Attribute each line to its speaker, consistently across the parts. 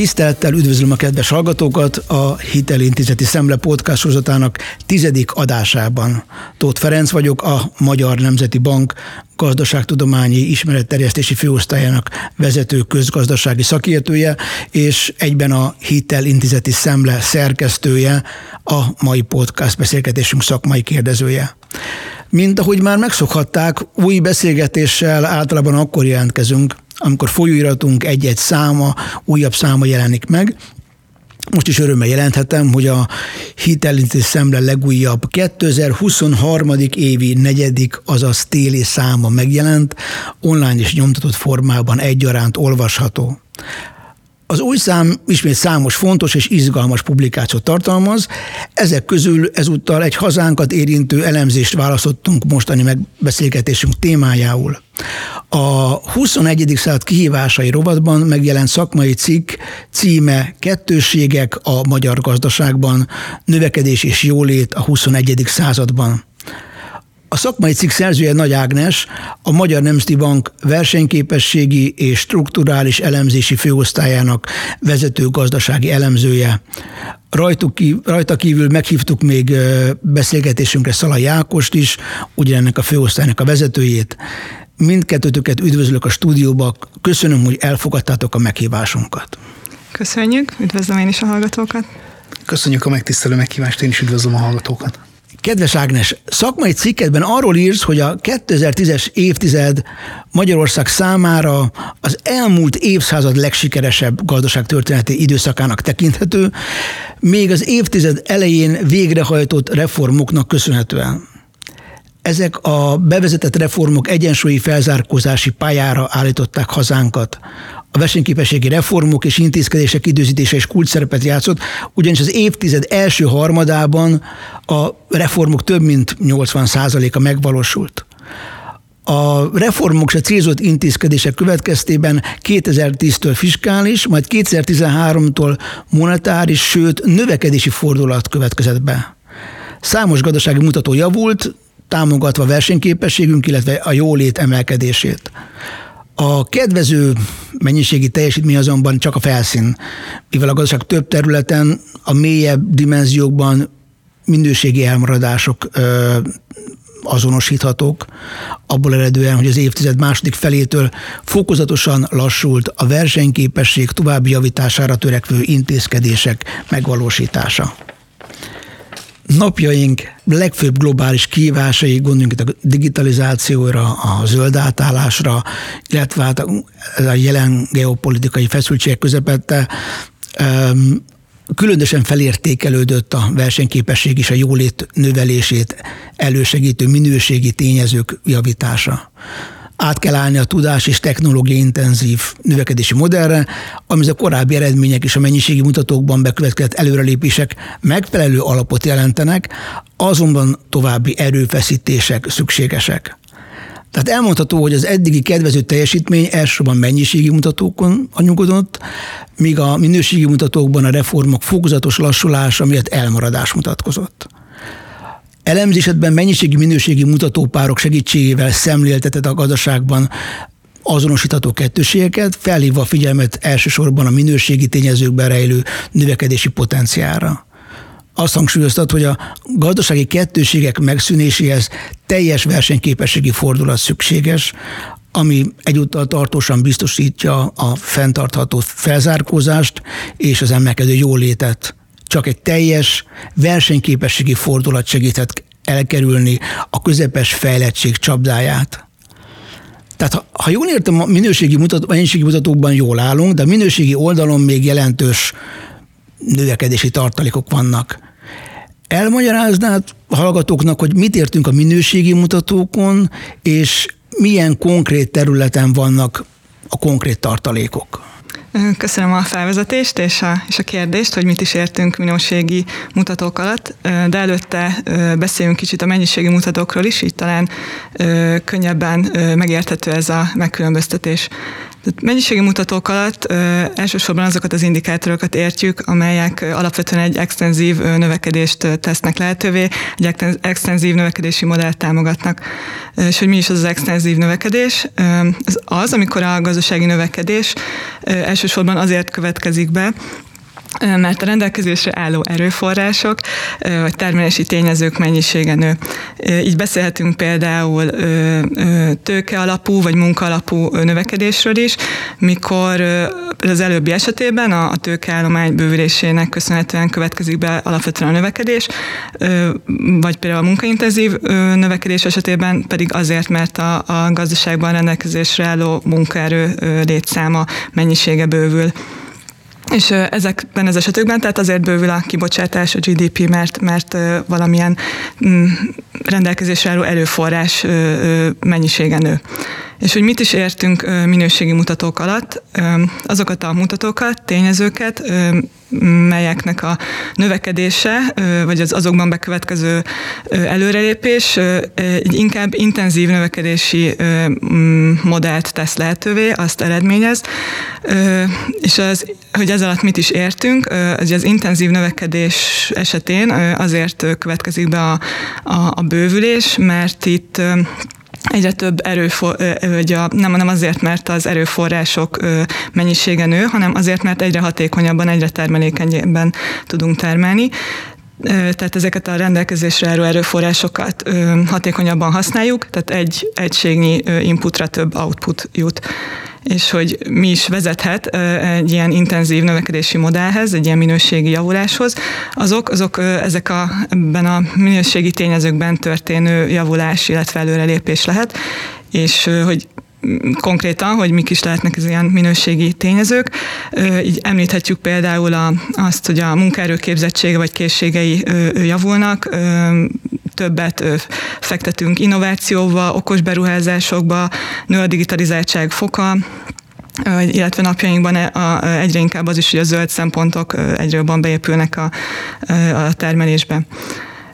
Speaker 1: Tisztelettel üdvözlöm a kedves hallgatókat a Hitelintézeti Szemle podcast sorozatának tizedik adásában. Tóth Ferenc vagyok, a Magyar Nemzeti Bank gazdaságtudományi ismeretterjesztési főosztályának vezető közgazdasági szakértője, és egyben a Hitelintézeti Szemle szerkesztője, a mai podcast beszélgetésünk szakmai kérdezője. Mint ahogy már megszokhatták, új beszélgetéssel általában akkor jelentkezünk, amikor folyóiratunk egy-egy száma, újabb száma jelenik meg, most is örömmel jelenthetem, hogy a hitelintézés szemle legújabb 2023. évi negyedik, azaz téli száma megjelent, online és nyomtatott formában egyaránt olvasható. Az új szám ismét számos fontos és izgalmas publikációt tartalmaz, ezek közül ezúttal egy hazánkat érintő elemzést választottunk mostani megbeszélgetésünk témájául. A 21. század kihívásai rovatban megjelent szakmai cikk címe Kettőségek a magyar gazdaságban, növekedés és jólét a 21. században. A szakmai cikk szerzője Nagy Ágnes, a Magyar Nemzeti Bank versenyképességi és strukturális elemzési főosztályának vezető gazdasági elemzője. Rajtuk, rajta kívül meghívtuk még beszélgetésünkre Szalai Jákost is, ugyanennek a főosztálynak a vezetőjét. Mindkettőtöket üdvözlök a stúdióba, köszönöm, hogy elfogadtátok a meghívásunkat.
Speaker 2: Köszönjük, üdvözlöm én is a hallgatókat.
Speaker 3: Köszönjük a megtisztelő meghívást, én is üdvözlöm a hallgatókat.
Speaker 1: Kedves Ágnes, szakmai cikkedben arról írsz, hogy a 2010-es évtized Magyarország számára az elmúlt évszázad legsikeresebb gazdaságtörténeti időszakának tekinthető, még az évtized elején végrehajtott reformoknak köszönhetően. Ezek a bevezetett reformok egyensúlyi felzárkózási pályára állították hazánkat. A versenyképességi reformok és intézkedések időzítése is kulcs szerepet játszott, ugyanis az évtized első harmadában a reformok több mint 80%-a megvalósult. A reformok és a célzott intézkedések következtében 2010-től fiskális, majd 2013-tól monetáris, sőt növekedési fordulat következett be. Számos gazdasági mutató javult, támogatva versenyképességünk, illetve a jólét emelkedését. A kedvező mennyiségi teljesítmény azonban csak a felszín, mivel a gazdaság több területen, a mélyebb dimenziókban minőségi elmaradások ö, azonosíthatók, abból eredően, hogy az évtized második felétől fokozatosan lassult a versenyképesség további javítására törekvő intézkedések megvalósítása napjaink legfőbb globális kihívásai, gondoljunk itt a digitalizációra, a zöld átállásra, illetve hát a jelen geopolitikai feszültségek közepette különösen felértékelődött a versenyképesség és a jólét növelését elősegítő minőségi tényezők javítása át kell állni a tudás és technológia intenzív növekedési modellre, ami a korábbi eredmények és a mennyiségi mutatókban bekövetkezett előrelépések megfelelő alapot jelentenek, azonban további erőfeszítések szükségesek. Tehát elmondható, hogy az eddigi kedvező teljesítmény elsősorban mennyiségi mutatókon nyugodott, míg a minőségi mutatókban a reformok fokozatos lassulása miatt elmaradás mutatkozott. Elemzésedben mennyiségi minőségi mutatópárok segítségével szemlélteted a gazdaságban azonosítható kettőségeket, felhívva a figyelmet elsősorban a minőségi tényezőkben rejlő növekedési potenciára. Azt hangsúlyoztad, hogy a gazdasági kettőségek megszűnéséhez teljes versenyképességi fordulat szükséges, ami egyúttal tartósan biztosítja a fenntartható felzárkózást és az emelkedő jólétet csak egy teljes versenyképességi fordulat segíthet elkerülni a közepes fejlettség csapdáját. Tehát ha, ha jól értem, a minőségi, mutató, mennyiségi mutatókban jól állunk, de a minőségi oldalon még jelentős növekedési tartalékok vannak. Elmagyaráznád hallgatóknak, hogy mit értünk a minőségi mutatókon, és milyen konkrét területen vannak a konkrét tartalékok?
Speaker 2: Köszönöm a felvezetést és a, és a kérdést, hogy mit is értünk minőségi mutatók alatt, de előtte beszéljünk kicsit a mennyiségi mutatókról is, így talán könnyebben megérthető ez a megkülönböztetés. Tehát mennyiségi mutatók alatt ö, elsősorban azokat az indikátorokat értjük, amelyek alapvetően egy extenzív növekedést tesznek lehetővé, egy extenzív növekedési modellt támogatnak. És hogy mi is az az extenzív növekedés? Az az, amikor a gazdasági növekedés elsősorban azért következik be, mert a rendelkezésre álló erőforrások vagy termelési tényezők mennyisége nő. Így beszélhetünk például tőke alapú vagy munka alapú növekedésről is, mikor az előbbi esetében a tőkeállomány bővülésének köszönhetően következik be alapvetően a növekedés, vagy például a munkaintenzív növekedés esetében pedig azért, mert a, a gazdaságban rendelkezésre álló munkaerő létszáma mennyisége bővül. És ezekben az esetekben, tehát azért bővül a kibocsátás, a GDP, mert, mert valamilyen mm, rendelkezésre álló erőforrás mennyisége nő. És hogy mit is értünk minőségi mutatók alatt, azokat a mutatókat, tényezőket, melyeknek a növekedése, vagy az azokban bekövetkező előrelépés egy inkább intenzív növekedési modellt tesz lehetővé, azt eredményez, és az, hogy ez alatt mit is értünk, az, az intenzív növekedés esetén azért következik be a, a, a bővülés, mert itt egyre több erőfor, vagy a, nem, nem azért, mert az erőforrások mennyisége nő, hanem azért, mert egyre hatékonyabban, egyre termelékenyebben tudunk termelni. Tehát ezeket a rendelkezésre álló erőforrásokat hatékonyabban használjuk, tehát egy egységnyi inputra több output jut és hogy mi is vezethet egy ilyen intenzív növekedési modellhez, egy ilyen minőségi javuláshoz, azok, azok ezek a, ebben a minőségi tényezőkben történő javulás, illetve előrelépés lehet, és hogy konkrétan, hogy mik is lehetnek az ilyen minőségi tényezők. Így említhetjük például a, azt, hogy a munkaerő képzettsége vagy készségei javulnak, többet fektetünk innovációba, okos beruházásokba, nő a digitalizáltság foka, illetve napjainkban e, egyre inkább az is, hogy a zöld szempontok egyre jobban beépülnek a, a termelésbe.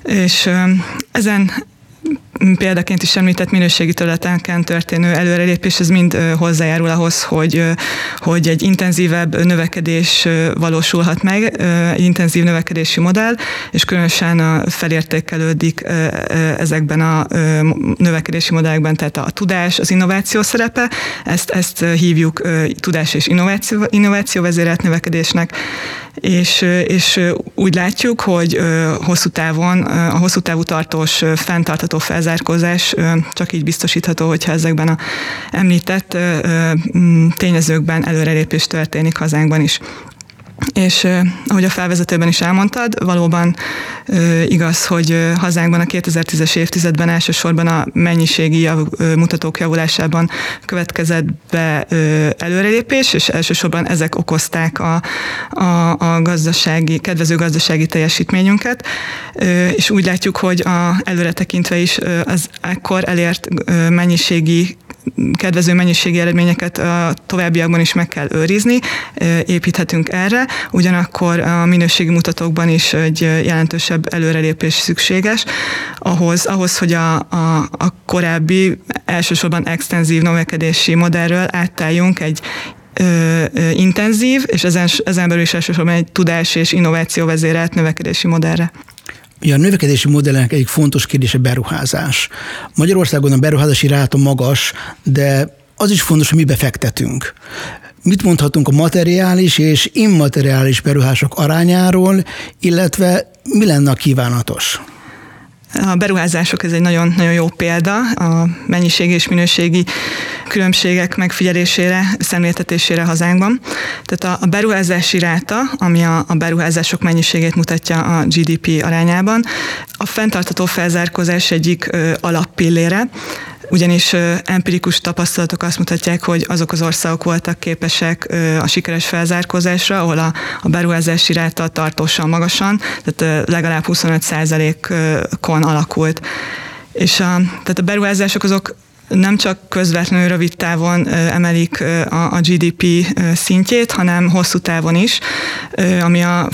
Speaker 2: És ezen példaként is említett minőségi területeken történő előrelépés, ez mind hozzájárul ahhoz, hogy, hogy egy intenzívebb növekedés valósulhat meg, egy intenzív növekedési modell, és különösen felértékelődik ezekben a növekedési modellekben, tehát a tudás, az innováció szerepe, ezt, ezt hívjuk tudás és innováció, innováció vezérelt növekedésnek, és, és úgy látjuk, hogy hosszú távon, a hosszú távú tartós, fenntartató felzárkózás csak így biztosítható, hogyha ezekben a említett tényezőkben előrelépés történik hazánkban is. És ahogy a felvezetőben is elmondtad, valóban igaz, hogy hazánkban a 2010-es évtizedben elsősorban a mennyiségi jav, mutatók javulásában következett be előrelépés, és elsősorban ezek okozták a, a, a gazdasági, kedvező gazdasági teljesítményünket, és úgy látjuk, hogy a, előre tekintve is az ekkor elért mennyiségi kedvező mennyiségi eredményeket a továbbiakban is meg kell őrizni, építhetünk erre, ugyanakkor a minőségi mutatókban is egy jelentősebb előrelépés szükséges, ahhoz, ahhoz hogy a, a, a korábbi elsősorban extenzív növekedési modellről átálljunk egy ö, ö, intenzív, és ezen, ezen belül is elsősorban egy tudás és innováció vezérelt növekedési modellre.
Speaker 1: Ja, a növekedési modellnek egyik fontos kérdése beruházás. Magyarországon a beruházási ráta magas, de az is fontos, hogy mi befektetünk. Mit mondhatunk a materiális és immateriális beruhások arányáról, illetve mi lenne a kívánatos?
Speaker 2: A beruházások ez egy nagyon, nagyon jó példa a mennyiségi és minőségi különbségek megfigyelésére, szemléltetésére hazánkban. Tehát a beruházási ráta, ami a, beruházások mennyiségét mutatja a GDP arányában, a fenntartató felzárkózás egyik alappillére, ugyanis empirikus tapasztalatok azt mutatják, hogy azok az országok voltak képesek a sikeres felzárkózásra, ahol a, a beruházási ráta tartósan magasan, tehát legalább 25%-on alakult. És a, tehát a beruházások azok nem csak közvetlenül rövid távon emelik a, GDP szintjét, hanem hosszú távon is, ami a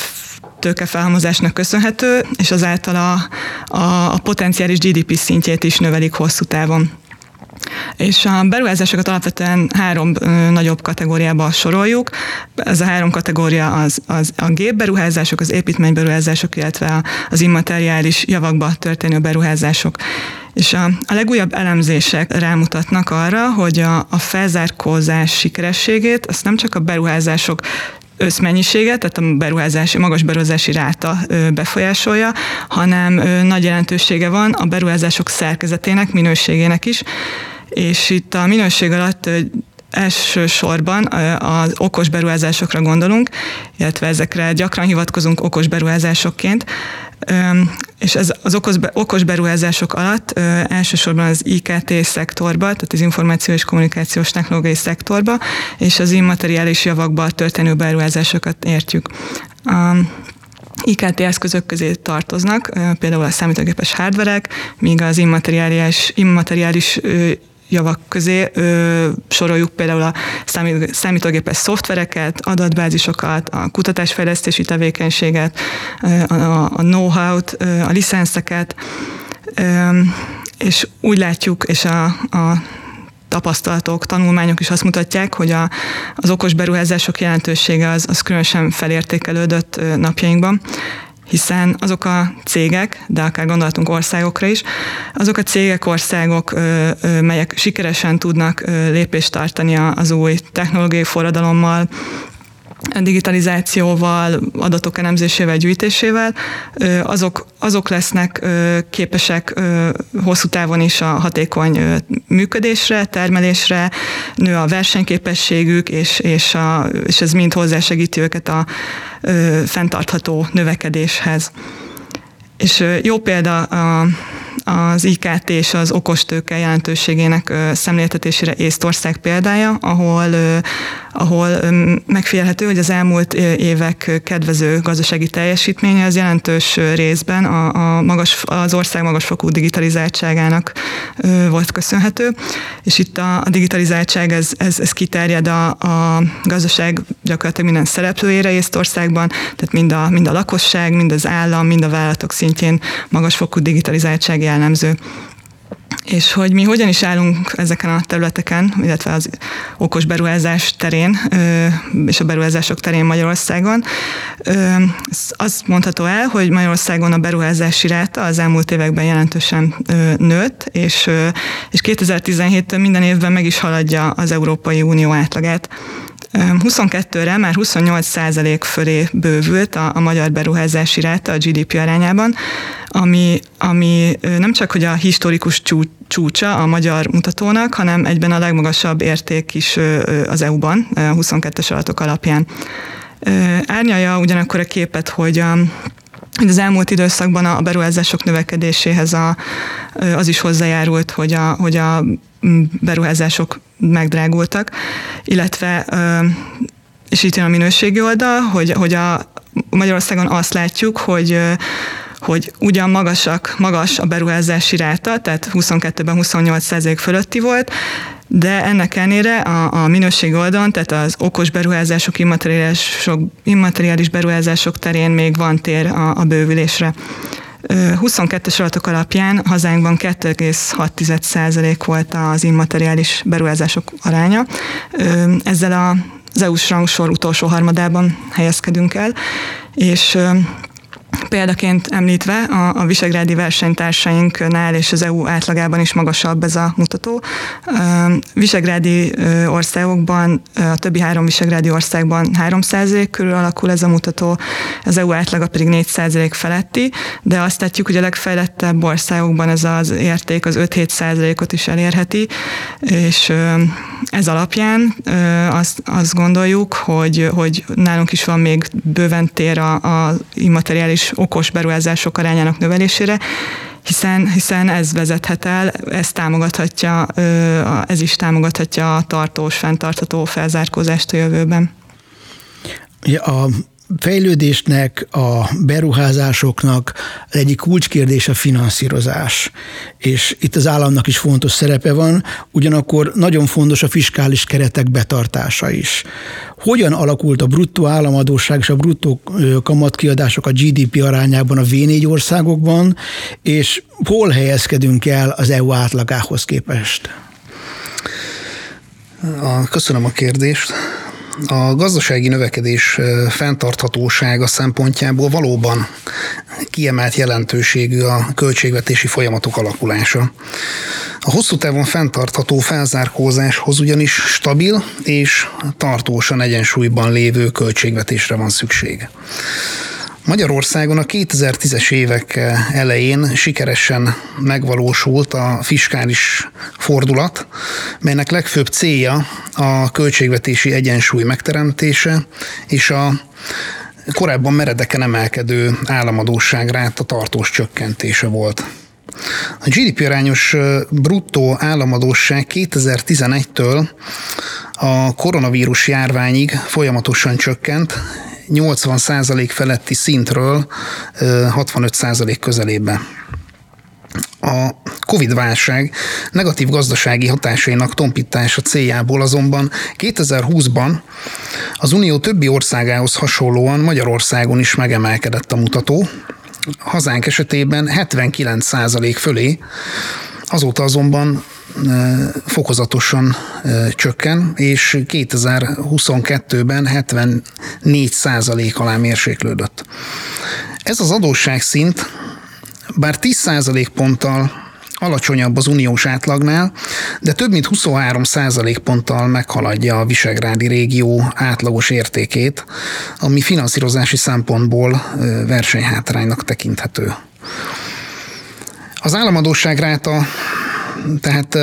Speaker 2: tőkefelhalmozásnak köszönhető, és azáltal a, a, a potenciális GDP szintjét is növelik hosszú távon. És a beruházásokat alapvetően három nagyobb kategóriába soroljuk. Ez a három kategória az, az a gépberuházások, az építményberuházások, illetve az immateriális javakba történő beruházások. És a, a legújabb elemzések rámutatnak arra, hogy a, a felzárkózás sikerességét azt nem csak a beruházások összmennyiséget, tehát a beruházási, magas beruházási ráta befolyásolja, hanem nagy jelentősége van a beruházások szerkezetének, minőségének is, és itt a minőség alatt elsősorban az okos beruházásokra gondolunk, illetve ezekre gyakran hivatkozunk okos beruházásokként, és ez az okos, beruházások alatt elsősorban az IKT szektorba, tehát az információ és kommunikációs technológiai szektorba, és az immateriális javakba történő beruházásokat értjük. A IKT eszközök közé tartoznak, például a számítógépes hardverek, míg az immateriális, immateriális javak közé ö, soroljuk például a számítógépes szoftvereket, adatbázisokat, a kutatásfejlesztési tevékenységet, a, a know-how-t, a licenszeket, ö, és úgy látjuk, és a, a tapasztalatok, tanulmányok is azt mutatják, hogy a, az okos beruházások jelentősége az, az különösen felértékelődött napjainkban hiszen azok a cégek, de akár gondolhatunk országokra is, azok a cégek, országok, melyek sikeresen tudnak lépést tartani az új technológiai forradalommal, digitalizációval, adatok elemzésével, gyűjtésével, azok, azok lesznek képesek hosszú távon is a hatékony működésre, termelésre, nő a versenyképességük, és, és, a, és ez mind hozzásegíti őket a fenntartható növekedéshez. És jó példa a, az IKT és az okostőke jelentőségének szemléltetésére Észtország példája, ahol ahol megfigyelhető, hogy az elmúlt évek kedvező gazdasági teljesítménye az jelentős részben a, a magas, az ország magasfokú digitalizáltságának volt köszönhető, és itt a, a digitalizáltság ez, ez, ez kiterjed a, a gazdaság gyakorlatilag minden szereplőjére Észtországban, tehát mind a, mind a lakosság, mind az állam, mind a vállalatok szintjén magasfokú digitalizáltság jellemző és hogy mi hogyan is állunk ezeken a területeken, illetve az okos beruházás terén és a beruházások terén Magyarországon. Azt mondható el, hogy Magyarországon a beruházási ráta az elmúlt években jelentősen nőtt, és, és 2017-től minden évben meg is haladja az Európai Unió átlagát. 22-re már 28 százalék fölé bővült a, a magyar beruházási ráta a GDP arányában, ami, ami nem csak hogy a historikus csúcsa a magyar mutatónak, hanem egyben a legmagasabb érték is az EU-ban, 22-es adatok alapján. Árnyalja ugyanakkor a képet, hogy a az elmúlt időszakban a beruházások növekedéséhez a, az is hozzájárult, hogy a, hogy a beruházások megdrágultak, illetve és itt jön a minőségi oldal, hogy, hogy a Magyarországon azt látjuk, hogy hogy ugyan magasak, magas a beruházási ráta, tehát 22-ben 28% fölötti volt, de ennek ellenére a, a minőség oldalon, tehát az okos beruházások, immateriális beruházások terén még van tér a, a bővülésre. 22-es adatok alapján hazánkban 2,6% volt az immateriális beruházások aránya. Ezzel az EU-s rangsor utolsó harmadában helyezkedünk el, és Példaként említve a, a visegrádi versenytársainknál és az EU átlagában is magasabb ez a mutató. Visegrádi országokban, a többi három visegrádi országban 3% körül alakul ez a mutató, az EU átlaga pedig 4% feletti, de azt látjuk, hogy a legfejlettebb országokban ez az érték az 5-7%-ot is elérheti, és ez alapján azt, azt gondoljuk, hogy, hogy nálunk is van még bőven tér a, a immateriális okos beruházások arányának növelésére, hiszen, hiszen ez vezethet el, ez támogathatja, ez is támogathatja a tartós, fenntartható felzárkózást a jövőben.
Speaker 1: A fejlődésnek, a beruházásoknak egyik kulcskérdés a finanszírozás. És itt az államnak is fontos szerepe van, ugyanakkor nagyon fontos a fiskális keretek betartása is. Hogyan alakult a bruttó államadóság és a bruttó kamatkiadások a GDP arányában a V4 országokban, és hol helyezkedünk el az EU átlagához képest?
Speaker 3: Köszönöm a kérdést. A gazdasági növekedés fenntarthatósága szempontjából valóban kiemelt jelentőségű a költségvetési folyamatok alakulása. A hosszú távon fenntartható felzárkózáshoz ugyanis stabil és tartósan egyensúlyban lévő költségvetésre van szükség. Magyarországon a 2010-es évek elején sikeresen megvalósult a fiskális fordulat, melynek legfőbb célja a költségvetési egyensúly megteremtése és a korábban meredeken emelkedő államadóság a tartós csökkentése volt. A GDP arányos bruttó államadóság 2011-től a koronavírus járványig folyamatosan csökkent, 80% feletti szintről 65% közelébe. A Covid-válság negatív gazdasági hatásainak tompítása céljából azonban 2020-ban az Unió többi országához hasonlóan Magyarországon is megemelkedett a mutató, hazánk esetében 79% fölé, azóta azonban fokozatosan csökken, és 2022-ben 74 százalék alá mérséklődött. Ez az adósságszint, bár 10 százalék ponttal alacsonyabb az uniós átlagnál, de több mint 23% ponttal meghaladja a Visegrádi régió átlagos értékét, ami finanszírozási szempontból versenyhátránynak tekinthető. Az államadóság ráta tehát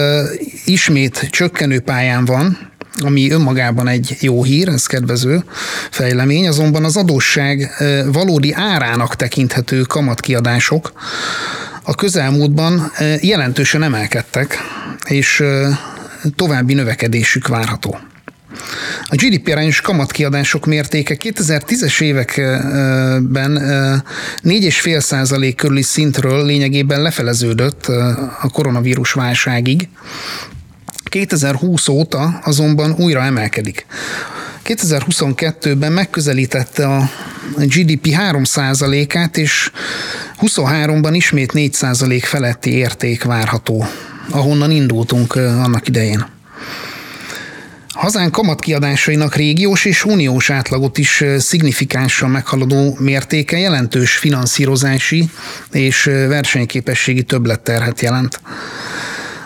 Speaker 3: ismét csökkenő pályán van, ami önmagában egy jó hír, ez kedvező fejlemény, azonban az adósság valódi árának tekinthető kamatkiadások a közelmúltban jelentősen emelkedtek, és további növekedésük várható. A GDP arányos kamatkiadások mértéke 2010-es években 4,5 százalék körüli szintről lényegében lefeleződött a koronavírus válságig. 2020 óta azonban újra emelkedik. 2022-ben megközelítette a GDP 3%-át, és 23-ban ismét 4% feletti érték várható, ahonnan indultunk annak idején. Hazánk kamatkiadásainak régiós és uniós átlagot is szignifikánsan meghaladó mértéke jelentős finanszírozási és versenyképességi többletterhet jelent.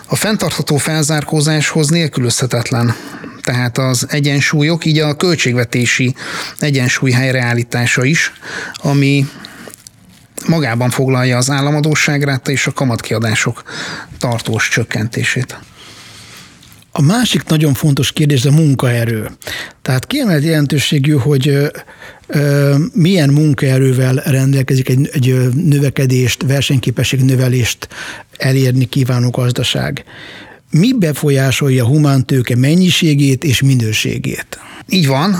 Speaker 3: A fenntartható felzárkózáshoz nélkülözhetetlen tehát az egyensúlyok, így a költségvetési egyensúly helyreállítása is, ami magában foglalja az államadóságrát és a kamatkiadások tartós csökkentését.
Speaker 1: A másik nagyon fontos kérdés a munkaerő. Tehát kiemelt jelentőségű, hogy milyen munkaerővel rendelkezik egy, egy növekedést, versenyképesség növelést elérni kívánó gazdaság. Mi befolyásolja a humántőke mennyiségét és minőségét?
Speaker 3: Így van,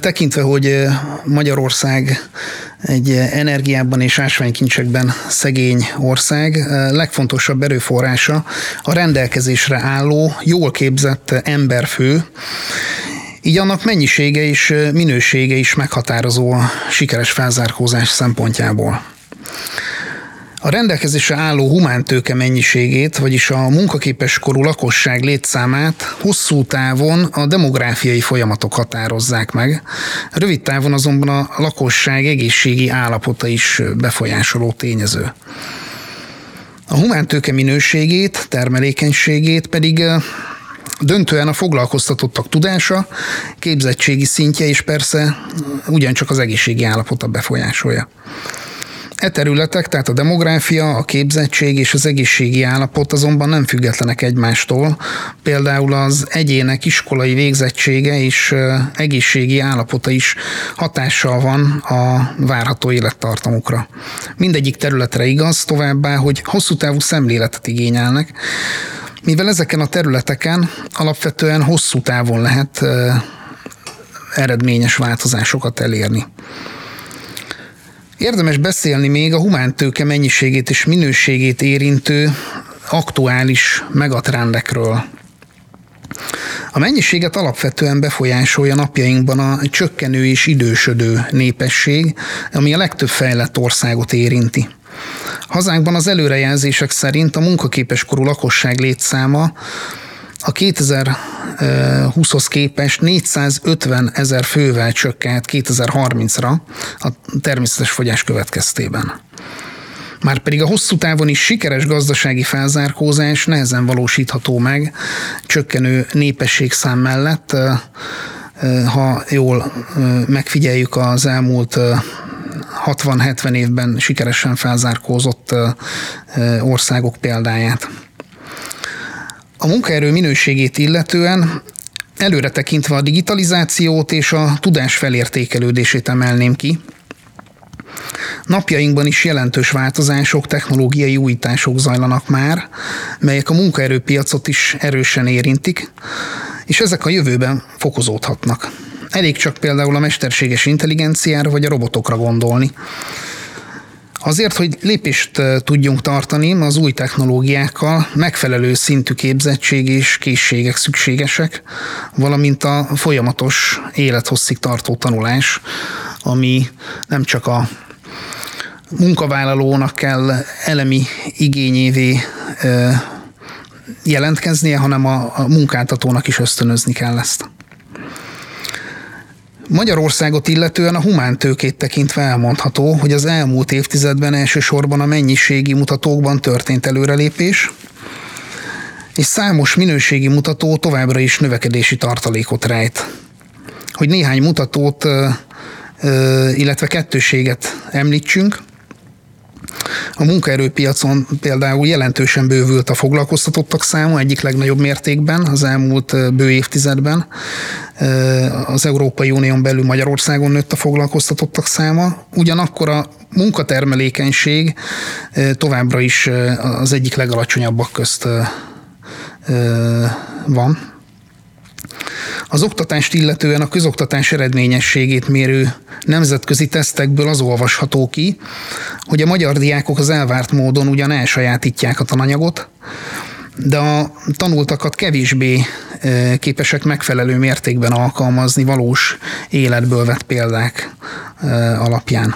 Speaker 3: tekintve, hogy Magyarország egy energiában és ásványkincsekben szegény ország, legfontosabb erőforrása a rendelkezésre álló, jól képzett emberfő, így annak mennyisége és minősége is meghatározó a sikeres felzárkózás szempontjából. A rendelkezésre álló humántőke mennyiségét, vagyis a munkaképes korú lakosság létszámát hosszú távon a demográfiai folyamatok határozzák meg. Rövid távon azonban a lakosság egészségi állapota is befolyásoló tényező. A humántőke minőségét, termelékenységét pedig döntően a foglalkoztatottak tudása, képzettségi szintje és persze ugyancsak az egészségi állapota befolyásolja. E területek, tehát a demográfia, a képzettség és az egészségi állapot azonban nem függetlenek egymástól. Például az egyének iskolai végzettsége és egészségi állapota is hatással van a várható élettartamukra. Mindegyik területre igaz továbbá, hogy hosszú távú szemléletet igényelnek, mivel ezeken a területeken alapvetően hosszú távon lehet eredményes változásokat elérni. Érdemes beszélni még a humántőke mennyiségét és minőségét érintő aktuális megatrendekről. A mennyiséget alapvetően befolyásolja napjainkban a csökkenő és idősödő népesség, ami a legtöbb fejlett országot érinti. Hazánkban az előrejelzések szerint a munkaképes korú lakosság létszáma a 2020-hoz képest 450 ezer fővel csökkent 2030-ra a természetes fogyás következtében. Márpedig a hosszú távon is sikeres gazdasági felzárkózás nehezen valósítható meg csökkenő népességszám mellett, ha jól megfigyeljük az elmúlt 60-70 évben sikeresen felzárkózott országok példáját. A munkaerő minőségét illetően előre tekintve a digitalizációt és a tudás felértékelődését emelném ki. Napjainkban is jelentős változások, technológiai újítások zajlanak már, melyek a munkaerőpiacot is erősen érintik, és ezek a jövőben fokozódhatnak. Elég csak például a mesterséges intelligenciára vagy a robotokra gondolni. Azért, hogy lépést tudjunk tartani az új technológiákkal, megfelelő szintű képzettség és készségek szükségesek, valamint a folyamatos élethosszig tartó tanulás, ami nem csak a munkavállalónak kell elemi igényévé jelentkeznie, hanem a munkáltatónak is ösztönözni kell ezt. Magyarországot illetően a humántőkét tekintve elmondható, hogy az elmúlt évtizedben elsősorban a mennyiségi mutatókban történt előrelépés, és számos minőségi mutató továbbra is növekedési tartalékot rejt. Hogy néhány mutatót, illetve kettőséget említsünk, a munkaerőpiacon például jelentősen bővült a foglalkoztatottak száma, egyik legnagyobb mértékben az elmúlt bő évtizedben. Az Európai Unión belül Magyarországon nőtt a foglalkoztatottak száma, ugyanakkor a munkatermelékenység továbbra is az egyik legalacsonyabbak közt van. Az oktatást illetően a közoktatás eredményességét mérő nemzetközi tesztekből az olvasható ki, hogy a magyar diákok az elvárt módon ugyan elsajátítják a tananyagot, de a tanultakat kevésbé képesek megfelelő mértékben alkalmazni valós életből vett példák alapján.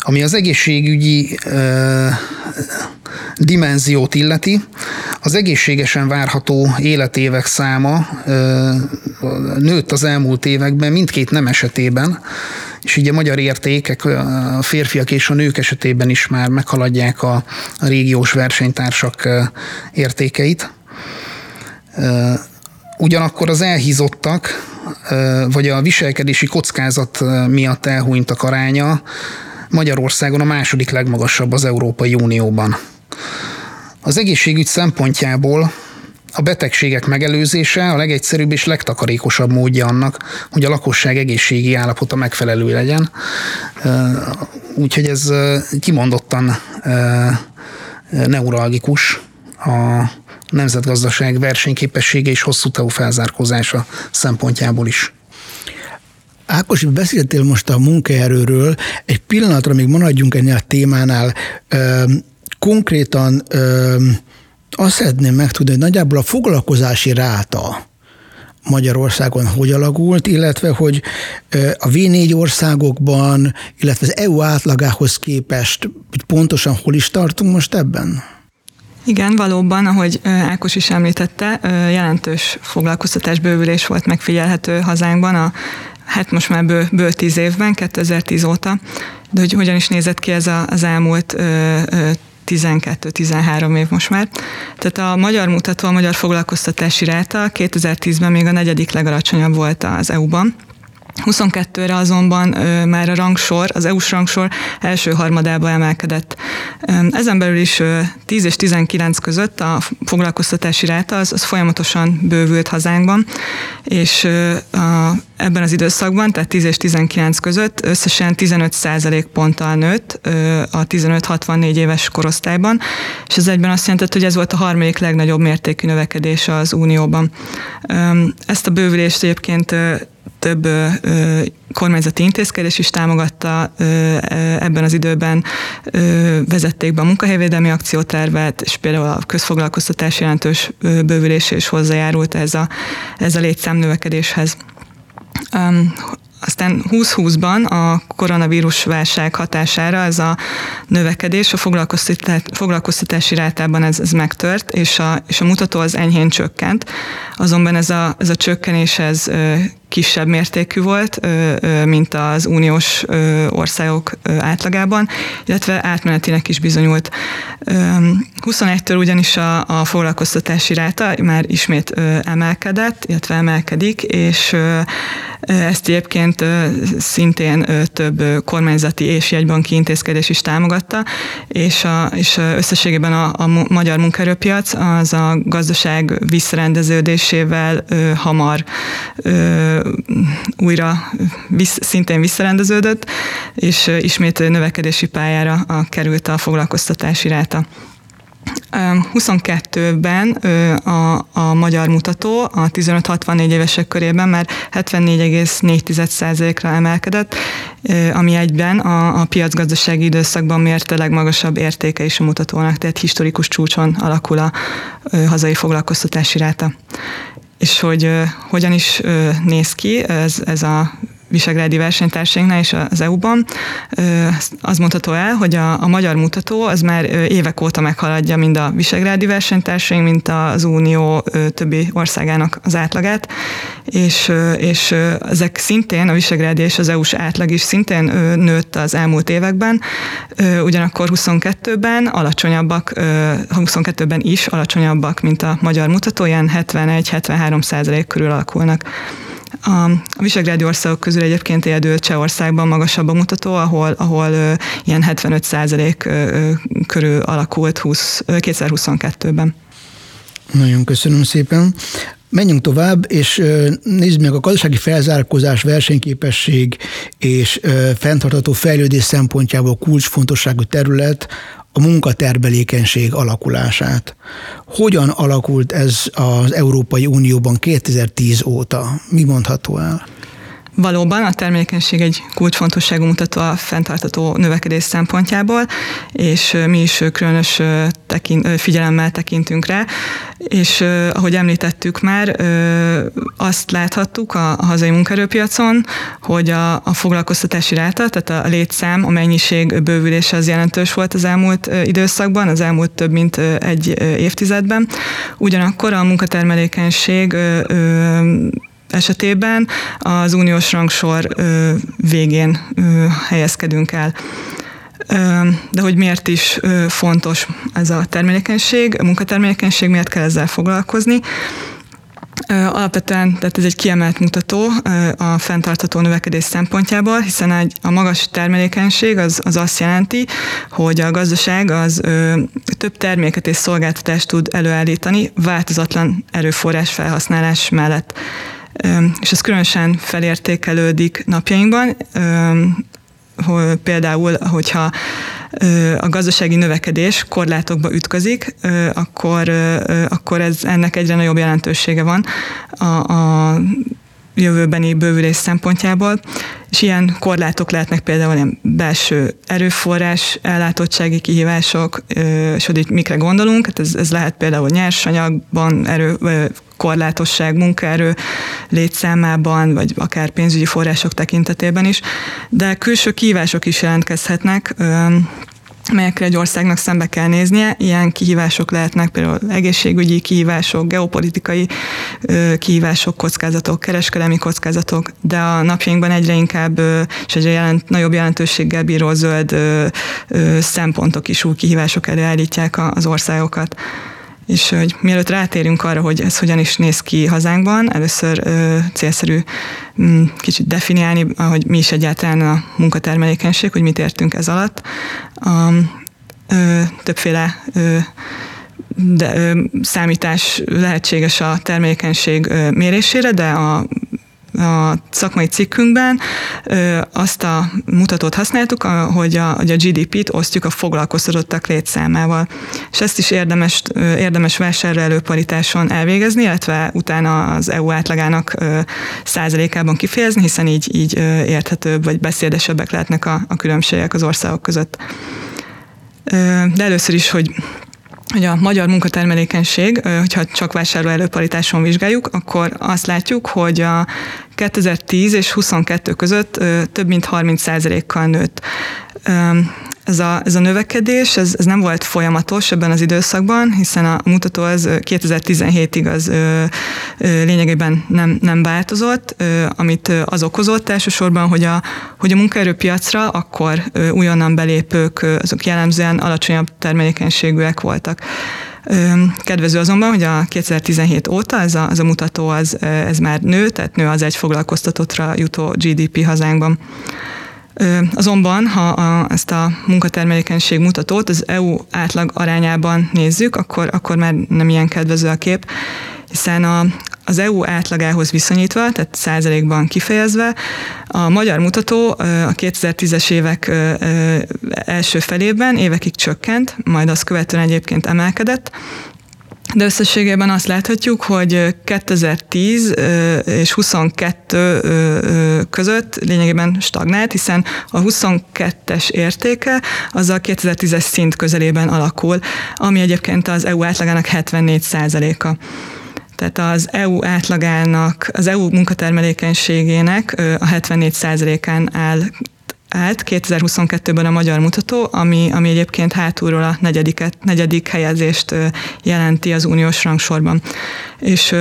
Speaker 3: Ami az egészségügyi e, dimenziót illeti, az egészségesen várható életévek száma nőtt az elmúlt években mindkét nem esetében, és így a magyar értékek a férfiak és a nők esetében is már meghaladják a régiós versenytársak értékeit. Ugyanakkor az elhízottak, vagy a viselkedési kockázat miatt elhunytak aránya Magyarországon a második legmagasabb az Európai Unióban. Az egészségügy szempontjából a betegségek megelőzése a legegyszerűbb és legtakarékosabb módja annak, hogy a lakosság egészségi állapota megfelelő legyen. Úgyhogy ez kimondottan neuralgikus a nemzetgazdaság versenyképessége és hosszú távú felzárkózása szempontjából is.
Speaker 1: Ákos, beszéltél most a munkaerőről, egy pillanatra még maradjunk ennél a témánál. Konkrétan azt szeretném megtudni, hogy nagyjából a foglalkozási ráta Magyarországon hogy alakult, illetve hogy a V4 országokban, illetve az EU átlagához képest hogy pontosan hol is tartunk most ebben?
Speaker 2: Igen, valóban, ahogy Ákos is említette, jelentős foglalkoztatásbővülés volt megfigyelhető hazánkban a hát most már bő, bő tíz évben, 2010 óta, de hogy hogyan is nézett ki ez a, az elmúlt 12-13 év most már. Tehát a magyar mutató, a magyar foglalkoztatási ráta 2010-ben még a negyedik legalacsonyabb volt az EU-ban, 22-re azonban ö, már a rangsor, az EU-s rangsor első harmadába emelkedett. Ezen belül is ö, 10 és 19 között a foglalkoztatási ráta az, az folyamatosan bővült hazánkban, és ö, a, ebben az időszakban, tehát 10 és 19 között összesen 15 százalék ponttal nőtt a 15-64 éves korosztályban, és ez egyben azt jelentett, hogy ez volt a harmadik legnagyobb mértékű növekedés az Unióban. Ezt a bővülést egyébként több kormányzati intézkedés is támogatta ebben az időben, vezették be a munkahelyvédelmi akciótervet, és például a közfoglalkoztatás jelentős bővülése is hozzájárult ez a, ez a létszámnövekedéshez. aztán 2020-ban a koronavírus válság hatására ez a növekedés a foglalkoztatási rátában ez, ez megtört, és a, és a mutató az enyhén csökkent. Azonban ez a, ez a csökkenés ez kisebb mértékű volt, mint az uniós országok átlagában, illetve átmenetinek is bizonyult. 21-től ugyanis a, a foglalkoztatási ráta már ismét emelkedett, illetve emelkedik, és ezt egyébként szintén több kormányzati és jegybanki intézkedés is támogatta, és, a, és összességében a, a magyar munkaerőpiac az a gazdaság visszarendeződésével hamar újra vissz, szintén visszarendeződött, és ismét növekedési pályára került a foglalkoztatási ráta. 22-ben a, a magyar mutató a 15-64 évesek körében már 74,4%-ra emelkedett, ami egyben a, a piacgazdasági időszakban mért a legmagasabb értéke is a mutatónak, tehát historikus csúcson alakul a hazai foglalkoztatási ráta és hogy hogyan is néz ki ez, ez a visegrádi versenytársainknál és az EU-ban. Az mondható el, hogy a, a magyar mutató az már évek óta meghaladja mind a visegrádi versenytársaink, mint az Unió többi országának az átlagát, és, és ezek szintén, a visegrádi és az EU-s átlag is szintén nőtt az elmúlt években, ugyanakkor 22-ben alacsonyabbak, 22-ben is alacsonyabbak, mint a magyar mutató, ilyen 71-73 százalék körül alakulnak. A Visegrádi országok közül egyébként egyedül Csehországban magasabb a mutató, ahol, ahol ilyen 75 százalék körül alakult 20, 2022-ben.
Speaker 1: Nagyon köszönöm szépen. Menjünk tovább, és nézzük meg a gazdasági felzárkózás, versenyképesség és fenntartható fejlődés szempontjából kulcsfontosságú terület a munkatermelékenység alakulását. Hogyan alakult ez az Európai Unióban 2010 óta? Mi mondható el?
Speaker 2: Valóban a termékenység egy kulcsfontosságú mutató a fenntartató növekedés szempontjából, és mi is különös tekint, figyelemmel tekintünk rá, és ahogy említettük már, azt láthattuk a, hazai munkaerőpiacon, hogy a, a foglalkoztatási ráta, tehát a létszám, a mennyiség bővülése az jelentős volt az elmúlt időszakban, az elmúlt több mint egy évtizedben. Ugyanakkor a munkatermelékenység esetében az uniós rangsor végén helyezkedünk el. De hogy miért is fontos ez a termelékenység, a munkatermelékenység, miért kell ezzel foglalkozni? Alapvetően tehát ez egy kiemelt mutató a fenntartható növekedés szempontjából, hiszen egy, a magas termelékenység az, az azt jelenti, hogy a gazdaság az ö, több terméket és szolgáltatást tud előállítani változatlan erőforrás felhasználás mellett és ez különösen felértékelődik napjainkban, hogy például, hogyha a gazdasági növekedés korlátokba ütközik, akkor, akkor ez, ennek egyre nagyobb jelentősége van a, a jövőbeni bővülés szempontjából, és ilyen korlátok lehetnek például ilyen belső erőforrás, ellátottsági kihívások, és hogy mikre gondolunk, hát ez, ez lehet például nyersanyagban erő, korlátosság munkaerő létszámában, vagy akár pénzügyi források tekintetében is, de külső kihívások is jelentkezhetnek, melyekre egy országnak szembe kell néznie. Ilyen kihívások lehetnek például egészségügyi kihívások, geopolitikai kihívások, kockázatok, kereskedelmi kockázatok, de a napjainkban egyre inkább és egyre jelent, nagyobb jelentőséggel bíró zöld szempontok is új kihívások elő állítják az országokat. És hogy mielőtt rátérünk arra, hogy ez hogyan is néz ki hazánkban, először ö, célszerű m, mm, kicsit definiálni, hogy mi is egyáltalán a munkatermelékenység, hogy mit értünk ez alatt. A, ö, többféle ö, de, ö, számítás lehetséges a termékenység ö, mérésére, de a a szakmai cikkünkben azt a mutatót használtuk, hogy a, hogy a GDP-t osztjuk a foglalkoztatottak létszámával. És ezt is érdemes, érdemes vásárló paritáson elvégezni, illetve utána az EU átlagának százalékában kifejezni, hiszen így, így érthetőbb vagy beszédesebbek lehetnek a, a különbségek az országok között. De először is, hogy hogy a magyar munkatermelékenység, hogyha csak vásárlóerőparitáson vizsgáljuk, akkor azt látjuk, hogy a 2010 és 22 között több mint 30 kal nőtt ez a, ez a növekedés, ez, ez nem volt folyamatos ebben az időszakban, hiszen a mutató az 2017-ig az ö, ö, lényegében nem, nem változott, ö, amit az okozott elsősorban, hogy a, hogy a munkaerőpiacra akkor ö, újonnan belépők, ö, azok jellemzően alacsonyabb termelékenységűek voltak. Kedvező azonban, hogy a 2017 óta ez a, ez a mutató az, ez már nő, tehát nő az egy foglalkoztatottra jutó GDP hazánkban. Azonban, ha a, ezt a munkatermelékenység mutatót az EU átlag arányában nézzük, akkor, akkor már nem ilyen kedvező a kép, hiszen a, az EU átlagához viszonyítva, tehát százalékban kifejezve, a magyar mutató a 2010-es évek első felében évekig csökkent, majd azt követően egyébként emelkedett, de összességében azt láthatjuk, hogy 2010 és 22 között lényegében stagnált, hiszen a 22-es értéke az a 2010-es szint közelében alakul, ami egyébként az EU átlagának 74 a tehát az EU átlagának, az EU munkatermelékenységének a 74 án áll állt 2022-ben a magyar mutató, ami, ami egyébként hátulról a negyediket, negyedik helyezést jelenti az uniós rangsorban. És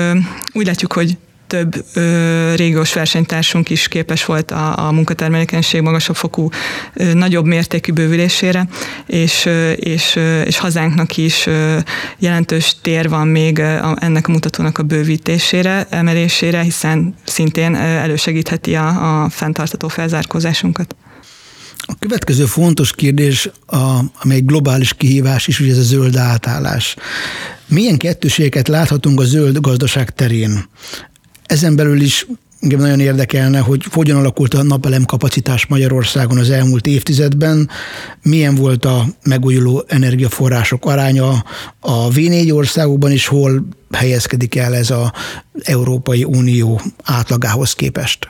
Speaker 2: úgy látjuk, hogy több ö, régiós versenytársunk is képes volt a, a munkatermelékenység magasabb fokú, ö, nagyobb mértékű bővülésére, és, ö, és, ö, és hazánknak is ö, jelentős tér van még a, ennek a mutatónak a bővítésére, emelésére, hiszen szintén elősegítheti a, a fenntartató felzárkózásunkat.
Speaker 1: A következő fontos kérdés, a, amely globális kihívás is, ugye ez a zöld átállás. Milyen kettőségeket láthatunk a zöld gazdaság terén? Ezen belül is engem nagyon érdekelne, hogy hogyan alakult a napelem kapacitás Magyarországon az elmúlt évtizedben, milyen volt a megújuló energiaforrások aránya a V4 országokban, és hol helyezkedik el ez az Európai Unió átlagához képest.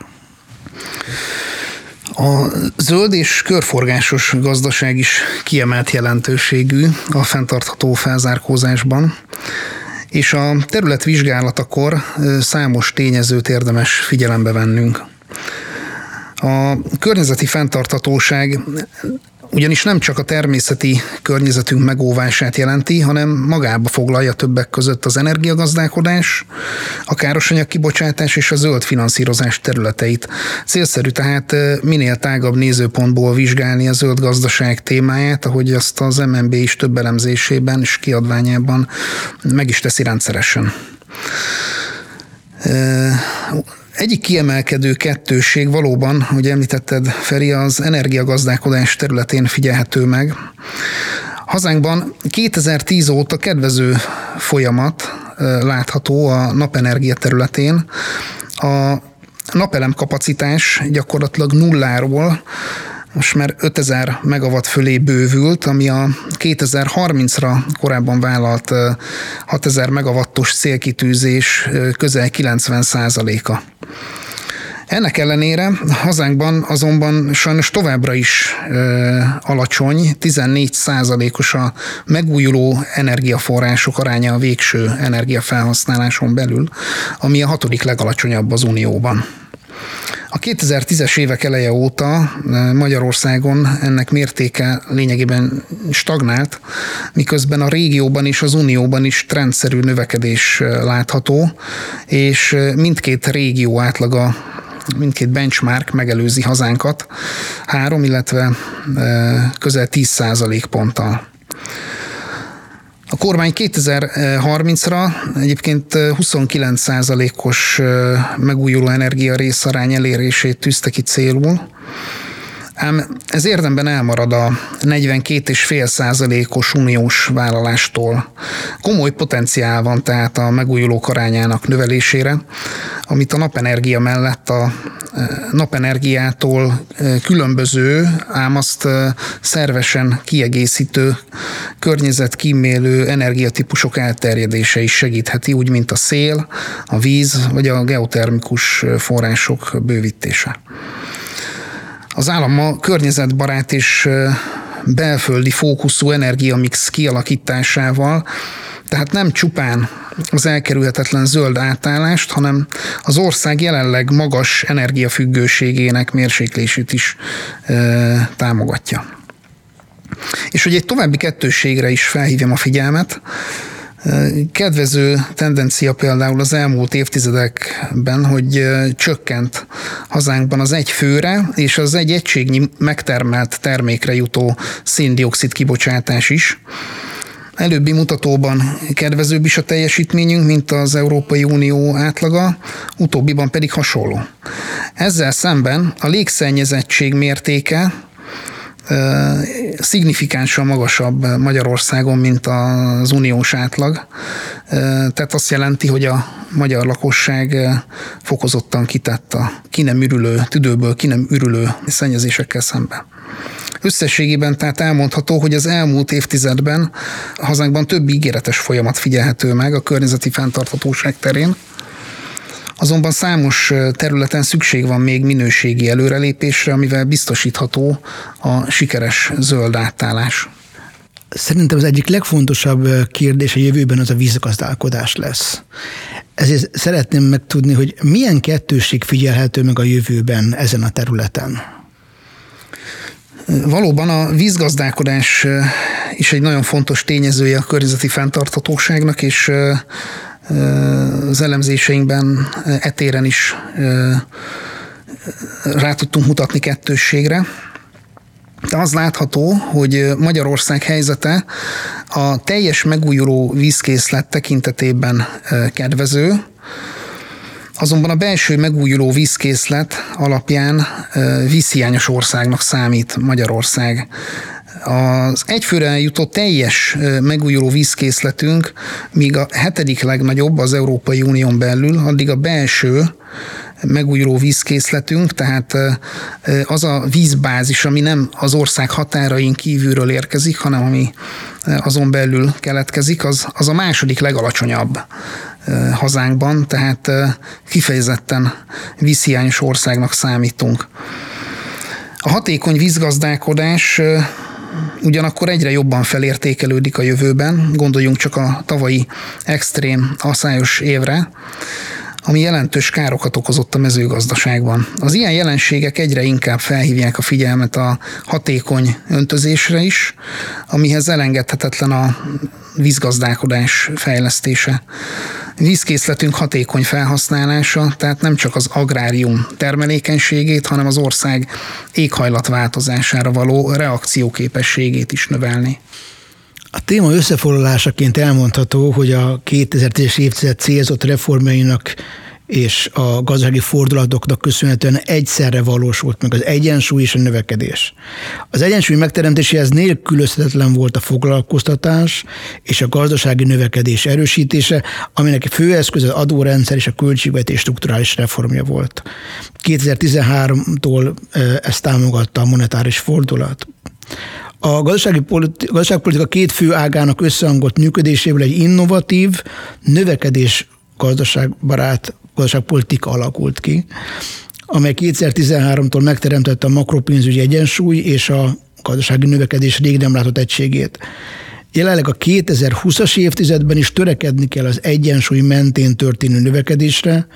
Speaker 3: A zöld és körforgásos gazdaság is kiemelt jelentőségű a fenntartható felzárkózásban, és a terület vizsgálatakor számos tényezőt érdemes figyelembe vennünk. A környezeti fenntarthatóság ugyanis nem csak a természeti környezetünk megóvását jelenti, hanem magába foglalja többek között az energiagazdálkodás, a károsanyag kibocsátás és a zöld finanszírozás területeit. Célszerű tehát minél tágabb nézőpontból vizsgálni a zöld gazdaság témáját, ahogy azt az MNB is több elemzésében és kiadványában meg is teszi rendszeresen. Egyik kiemelkedő kettőség valóban, hogy említetted, Feri, az energiagazdálkodás területén figyelhető meg. Hazánkban 2010 óta kedvező folyamat látható a napenergia területén. A napelem kapacitás gyakorlatilag nulláról most már 5000 megawatt fölé bővült, ami a 2030-ra korábban vállalt 6000 megawattos célkitűzés közel 90 a ennek ellenére hazánkban azonban sajnos továbbra is ö, alacsony, 14 százalékos a megújuló energiaforrások aránya a végső energiafelhasználáson belül, ami a hatodik legalacsonyabb az Unióban. A 2010-es évek eleje óta Magyarországon ennek mértéke lényegében stagnált, miközben a régióban és az unióban is trendszerű növekedés látható, és mindkét régió átlaga mindkét benchmark megelőzi hazánkat három, illetve közel 10 százalék ponttal. A kormány 2030-ra egyébként 29%-os megújuló energia részarány elérését tűzte ki célul, Ám ez érdemben elmarad a 42,5 százalékos uniós vállalástól. Komoly potenciál van tehát a megújulók arányának növelésére, amit a napenergia mellett a e, napenergiától e, különböző, ám azt e, szervesen kiegészítő, környezetkímélő energiatípusok elterjedése is segítheti, úgy mint a szél, a víz vagy a geotermikus források bővítése. Az állam ma környezetbarát és belföldi fókuszú energiamix kialakításával, tehát nem csupán az elkerülhetetlen zöld átállást, hanem az ország jelenleg magas energiafüggőségének mérséklését is e, támogatja. És hogy egy további kettősségre is felhívjam a figyelmet, Kedvező tendencia például az elmúlt évtizedekben, hogy csökkent hazánkban az egy főre és az egy egységnyi megtermelt termékre jutó széndiokszid kibocsátás is. Előbbi mutatóban kedvezőbb is a teljesítményünk, mint az Európai Unió átlaga, utóbbiban pedig hasonló. Ezzel szemben a légszennyezettség mértéke szignifikánsan magasabb Magyarországon, mint az uniós átlag. Tehát azt jelenti, hogy a magyar lakosság fokozottan kitett a ki nem ürülő, tüdőből ki nem ürülő szennyezésekkel szemben. Összességében tehát elmondható, hogy az elmúlt évtizedben hazánkban több ígéretes folyamat figyelhető meg a környezeti fenntarthatóság terén, Azonban számos területen szükség van még minőségi előrelépésre, amivel biztosítható a sikeres zöld átállás.
Speaker 1: Szerintem az egyik legfontosabb kérdés a jövőben az a vízgazdálkodás lesz. Ezért szeretném megtudni, hogy milyen kettőség figyelhető meg a jövőben ezen a területen.
Speaker 3: Valóban a vízgazdálkodás is egy nagyon fontos tényezője a környezeti fenntarthatóságnak, és az elemzéseinkben etéren is rá tudtunk mutatni kettősségre. De az látható, hogy Magyarország helyzete a teljes megújuló vízkészlet tekintetében kedvező, Azonban a belső megújuló vízkészlet alapján vízhiányos országnak számít Magyarország. Az egyfőre jutott teljes megújuló vízkészletünk, míg a hetedik legnagyobb az Európai Unión belül, addig a belső megújuló vízkészletünk, tehát az a vízbázis, ami nem az ország határain kívülről érkezik, hanem ami azon belül keletkezik, az, az a második legalacsonyabb hazánkban, tehát kifejezetten vízhiányos országnak számítunk. A hatékony vízgazdálkodás ugyanakkor egyre jobban felértékelődik a jövőben, gondoljunk csak a tavalyi extrém asszályos évre, ami jelentős károkat okozott a mezőgazdaságban. Az ilyen jelenségek egyre inkább felhívják a figyelmet a hatékony öntözésre is, amihez elengedhetetlen a vízgazdálkodás fejlesztése. Vízkészletünk hatékony felhasználása, tehát nem csak az agrárium termelékenységét, hanem az ország éghajlatváltozására való reakcióképességét is növelni.
Speaker 1: A téma összefoglalásaként elmondható, hogy a 2010-es évtized célzott reformjainak és a gazdasági fordulatoknak köszönhetően egyszerre valósult meg az egyensúly és a növekedés. Az egyensúly megteremtéséhez nélkülözhetetlen volt a foglalkoztatás és a gazdasági növekedés erősítése, aminek fő eszköz az adórendszer és a költségvetés strukturális reformja volt. 2013-tól ezt támogatta a monetáris fordulat. A gazdasági politi- gazdaságpolitika két fő ágának összehangolt működéséből egy innovatív, növekedés gazdaságbarát gazdaságpolitika alakult ki, amely 2013-tól megteremtette a makropénzügyi egyensúly és a gazdasági növekedés rég nem látott egységét. Jelenleg a 2020-as évtizedben is törekedni kell az egyensúly mentén történő növekedésre,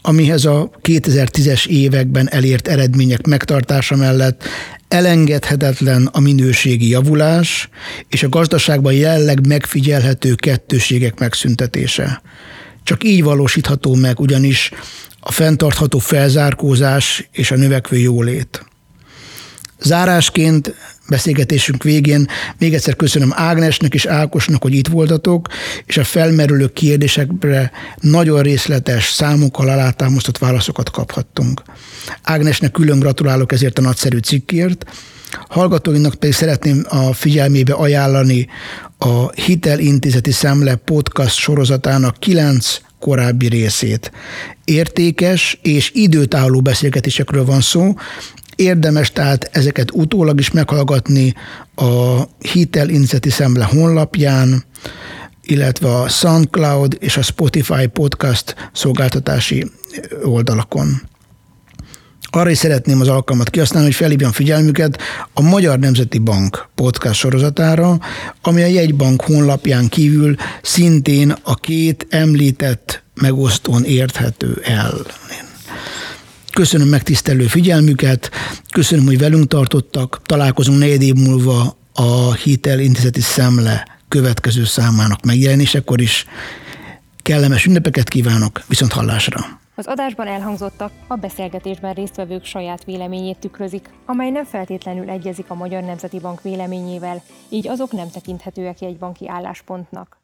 Speaker 1: amihez a 2010-es években elért eredmények megtartása mellett elengedhetetlen a minőségi javulás és a gazdaságban jelenleg megfigyelhető kettőségek megszüntetése. Csak így valósítható meg ugyanis a fenntartható felzárkózás és a növekvő jólét. Zárásként beszélgetésünk végén még egyszer köszönöm Ágnesnek és Ákosnak, hogy itt voltatok, és a felmerülő kérdésekre nagyon részletes, számokkal alátámasztott válaszokat kaphattunk. Ágnesnek külön gratulálok ezért a nagyszerű cikkért, Hallgatóinak pedig szeretném a figyelmébe ajánlani a Hitelintézeti Szemle podcast sorozatának kilenc korábbi részét. Értékes és időtálló beszélgetésekről van szó, Érdemes tehát ezeket utólag is meghallgatni a Hitel Inzeti Szemle honlapján, illetve a SoundCloud és a Spotify podcast szolgáltatási oldalakon. arra is szeretném az alkalmat kihasználni, hogy felhívjam figyelmüket a Magyar Nemzeti Bank podcast sorozatára, ami a jegybank honlapján kívül szintén a két említett megosztón érthető el. Köszönöm megtisztelő figyelmüket, köszönöm, hogy velünk tartottak, találkozunk négy év múlva a Hitel Intézeti Szemle következő számának megjelenésekor is. Kellemes ünnepeket kívánok, viszont hallásra!
Speaker 4: Az adásban elhangzottak a beszélgetésben résztvevők saját véleményét tükrözik, amely nem feltétlenül egyezik a Magyar Nemzeti Bank véleményével, így azok nem tekinthetőek egy banki álláspontnak.